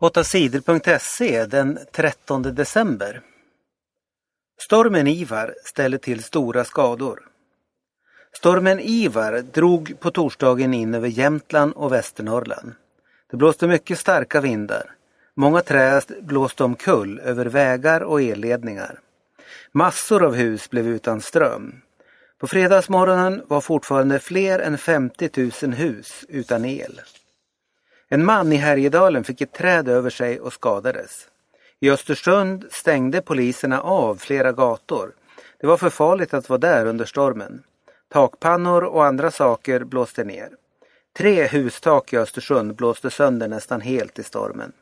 8sidor.se den 13 december. Stormen Ivar ställer till stora skador. Stormen Ivar drog på torsdagen in över Jämtland och Västernorrland. Det blåste mycket starka vindar. Många träd blåste omkull över vägar och elledningar. Massor av hus blev utan ström. På fredagsmorgonen var fortfarande fler än 50 000 hus utan el. En man i Härjedalen fick ett träd över sig och skadades. I Östersund stängde poliserna av flera gator. Det var för farligt att vara där under stormen. Takpannor och andra saker blåste ner. Tre hustak i Östersund blåste sönder nästan helt i stormen.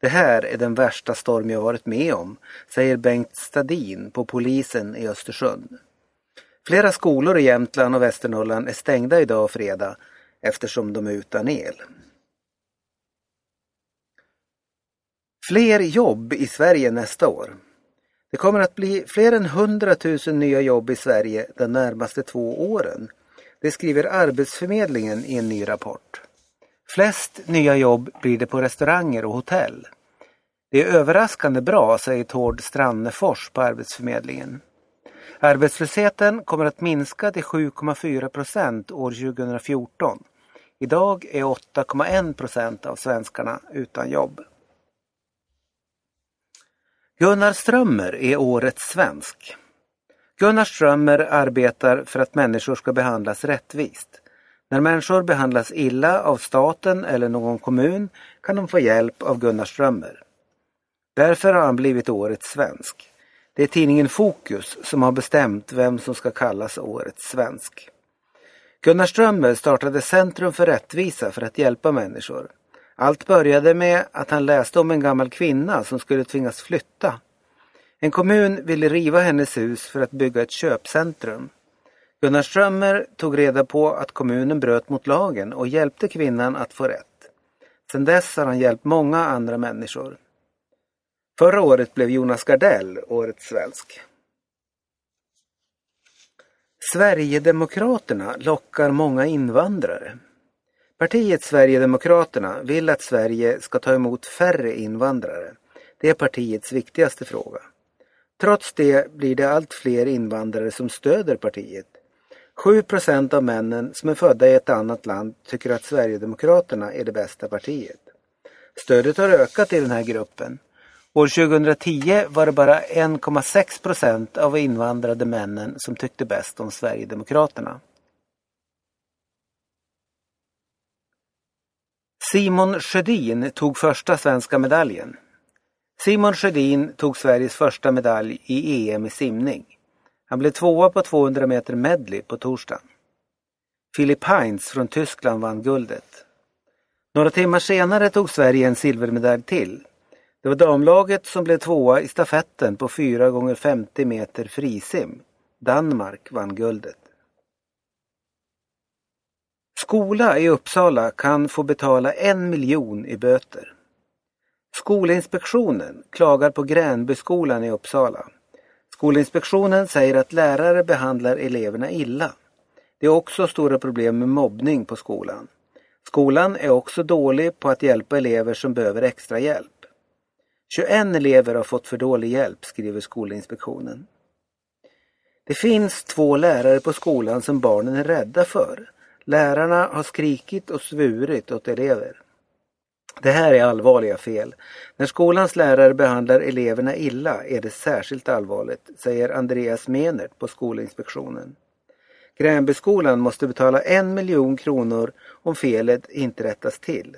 Det här är den värsta storm jag varit med om, säger Bengt Stadin på polisen i Östersund. Flera skolor i Jämtland och Västernorrland är stängda idag fredag eftersom de är utan el. Fler jobb i Sverige nästa år. Det kommer att bli fler än 100 000 nya jobb i Sverige de närmaste två åren. Det skriver Arbetsförmedlingen i en ny rapport. Flest nya jobb blir det på restauranger och hotell. Det är överraskande bra, säger Tord Strannefors på Arbetsförmedlingen. Arbetslösheten kommer att minska till 7,4 procent år 2014. Idag är 8,1 procent av svenskarna utan jobb. Gunnar Strömmer är årets svensk. Gunnar Strömmer arbetar för att människor ska behandlas rättvist. När människor behandlas illa av staten eller någon kommun kan de få hjälp av Gunnar Strömmer. Därför har han blivit årets svensk. Det är tidningen Fokus som har bestämt vem som ska kallas årets svensk. Gunnar Strömmer startade Centrum för rättvisa för att hjälpa människor. Allt började med att han läste om en gammal kvinna som skulle tvingas flytta. En kommun ville riva hennes hus för att bygga ett köpcentrum. Gunnar Strömmer tog reda på att kommunen bröt mot lagen och hjälpte kvinnan att få rätt. Sedan dess har han hjälpt många andra människor. Förra året blev Jonas Gardell årets svensk. Sverigedemokraterna lockar många invandrare. Partiet Sverigedemokraterna vill att Sverige ska ta emot färre invandrare. Det är partiets viktigaste fråga. Trots det blir det allt fler invandrare som stöder partiet. 7 procent av männen som är födda i ett annat land tycker att Sverigedemokraterna är det bästa partiet. Stödet har ökat i den här gruppen. År 2010 var det bara 1,6 procent av invandrade männen som tyckte bäst om Sverigedemokraterna. Simon Sjödin tog första svenska medaljen. Simon Sjödin tog Sveriges första medalj i EM i simning. Han blev tvåa på 200 meter medley på torsdagen. Philip Heinz från Tyskland vann guldet. Några timmar senare tog Sverige en silvermedalj till. Det var damlaget som blev tvåa i stafetten på 4 gånger 50 meter frisim. Danmark vann guldet. Skola i Uppsala kan få betala en miljon i böter. Skolinspektionen klagar på Gränbyskolan i Uppsala. Skolinspektionen säger att lärare behandlar eleverna illa. Det är också stora problem med mobbning på skolan. Skolan är också dålig på att hjälpa elever som behöver extra hjälp. 21 elever har fått för dålig hjälp, skriver Skolinspektionen. Det finns två lärare på skolan som barnen är rädda för. Lärarna har skrikit och svurit åt elever. Det här är allvarliga fel. När skolans lärare behandlar eleverna illa är det särskilt allvarligt, säger Andreas Menert på Skolinspektionen. Gränbyskolan måste betala en miljon kronor om felet inte rättas till.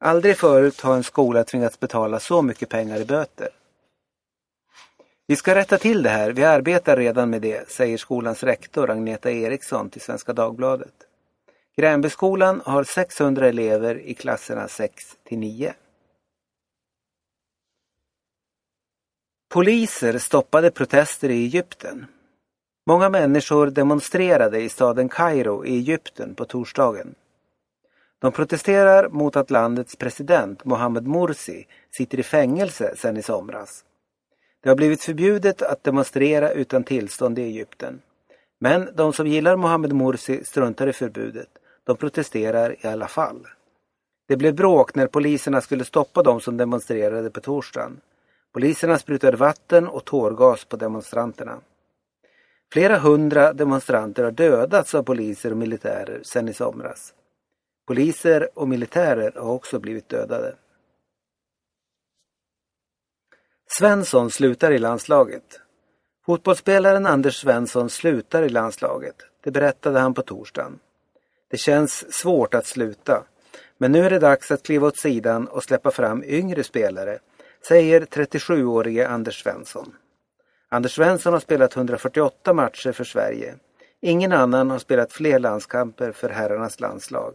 Aldrig förut har en skola tvingats betala så mycket pengar i böter. Vi ska rätta till det här, vi arbetar redan med det, säger skolans rektor Agneta Eriksson till Svenska Dagbladet. Gränbyskolan har 600 elever i klasserna 6 till 9. Poliser stoppade protester i Egypten. Många människor demonstrerade i staden Kairo i Egypten på torsdagen. De protesterar mot att landets president Mohamed Morsi sitter i fängelse sedan i somras. Det har blivit förbjudet att demonstrera utan tillstånd i Egypten. Men de som gillar Mohammed Morsi struntar i förbudet. De protesterar i alla fall. Det blev bråk när poliserna skulle stoppa de som demonstrerade på torsdagen. Poliserna sprutade vatten och tårgas på demonstranterna. Flera hundra demonstranter har dödats av poliser och militärer sedan i somras. Poliser och militärer har också blivit dödade. Svensson slutar i landslaget. Fotbollsspelaren Anders Svensson slutar i landslaget. Det berättade han på torsdagen. Det känns svårt att sluta. Men nu är det dags att kliva åt sidan och släppa fram yngre spelare, säger 37-årige Anders Svensson. Anders Svensson har spelat 148 matcher för Sverige. Ingen annan har spelat fler landskamper för herrarnas landslag.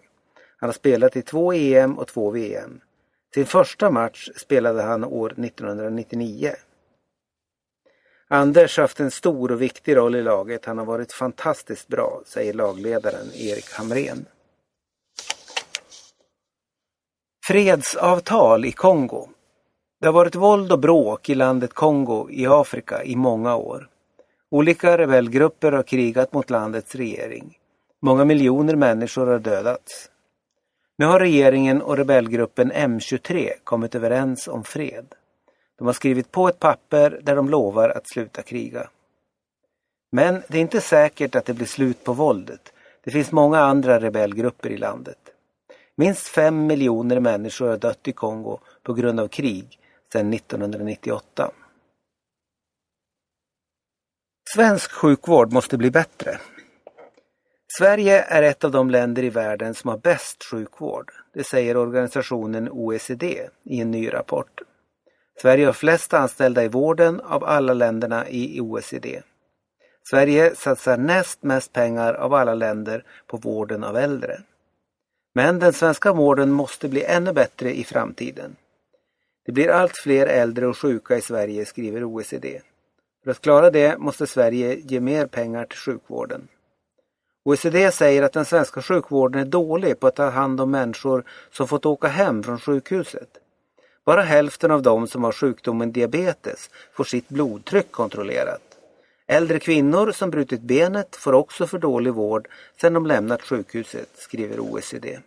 Han har spelat i två EM och två VM. Sin första match spelade han år 1999. Anders har haft en stor och viktig roll i laget. Han har varit fantastiskt bra, säger lagledaren Erik Hamrén. Fredsavtal i Kongo. Det har varit våld och bråk i landet Kongo i Afrika i många år. Olika rebellgrupper har krigat mot landets regering. Många miljoner människor har dödats. Nu har regeringen och rebellgruppen M23 kommit överens om fred. De har skrivit på ett papper där de lovar att sluta kriga. Men det är inte säkert att det blir slut på våldet. Det finns många andra rebellgrupper i landet. Minst fem miljoner människor har dött i Kongo på grund av krig sedan 1998. Svensk sjukvård måste bli bättre. Sverige är ett av de länder i världen som har bäst sjukvård. Det säger organisationen OECD i en ny rapport. Sverige har flest anställda i vården av alla länderna i OECD. Sverige satsar näst mest pengar av alla länder på vården av äldre. Men den svenska vården måste bli ännu bättre i framtiden. Det blir allt fler äldre och sjuka i Sverige, skriver OECD. För att klara det måste Sverige ge mer pengar till sjukvården. OECD säger att den svenska sjukvården är dålig på att ta hand om människor som fått åka hem från sjukhuset. Bara hälften av dem som har sjukdomen diabetes får sitt blodtryck kontrollerat. Äldre kvinnor som brutit benet får också för dålig vård sedan de lämnat sjukhuset, skriver OECD.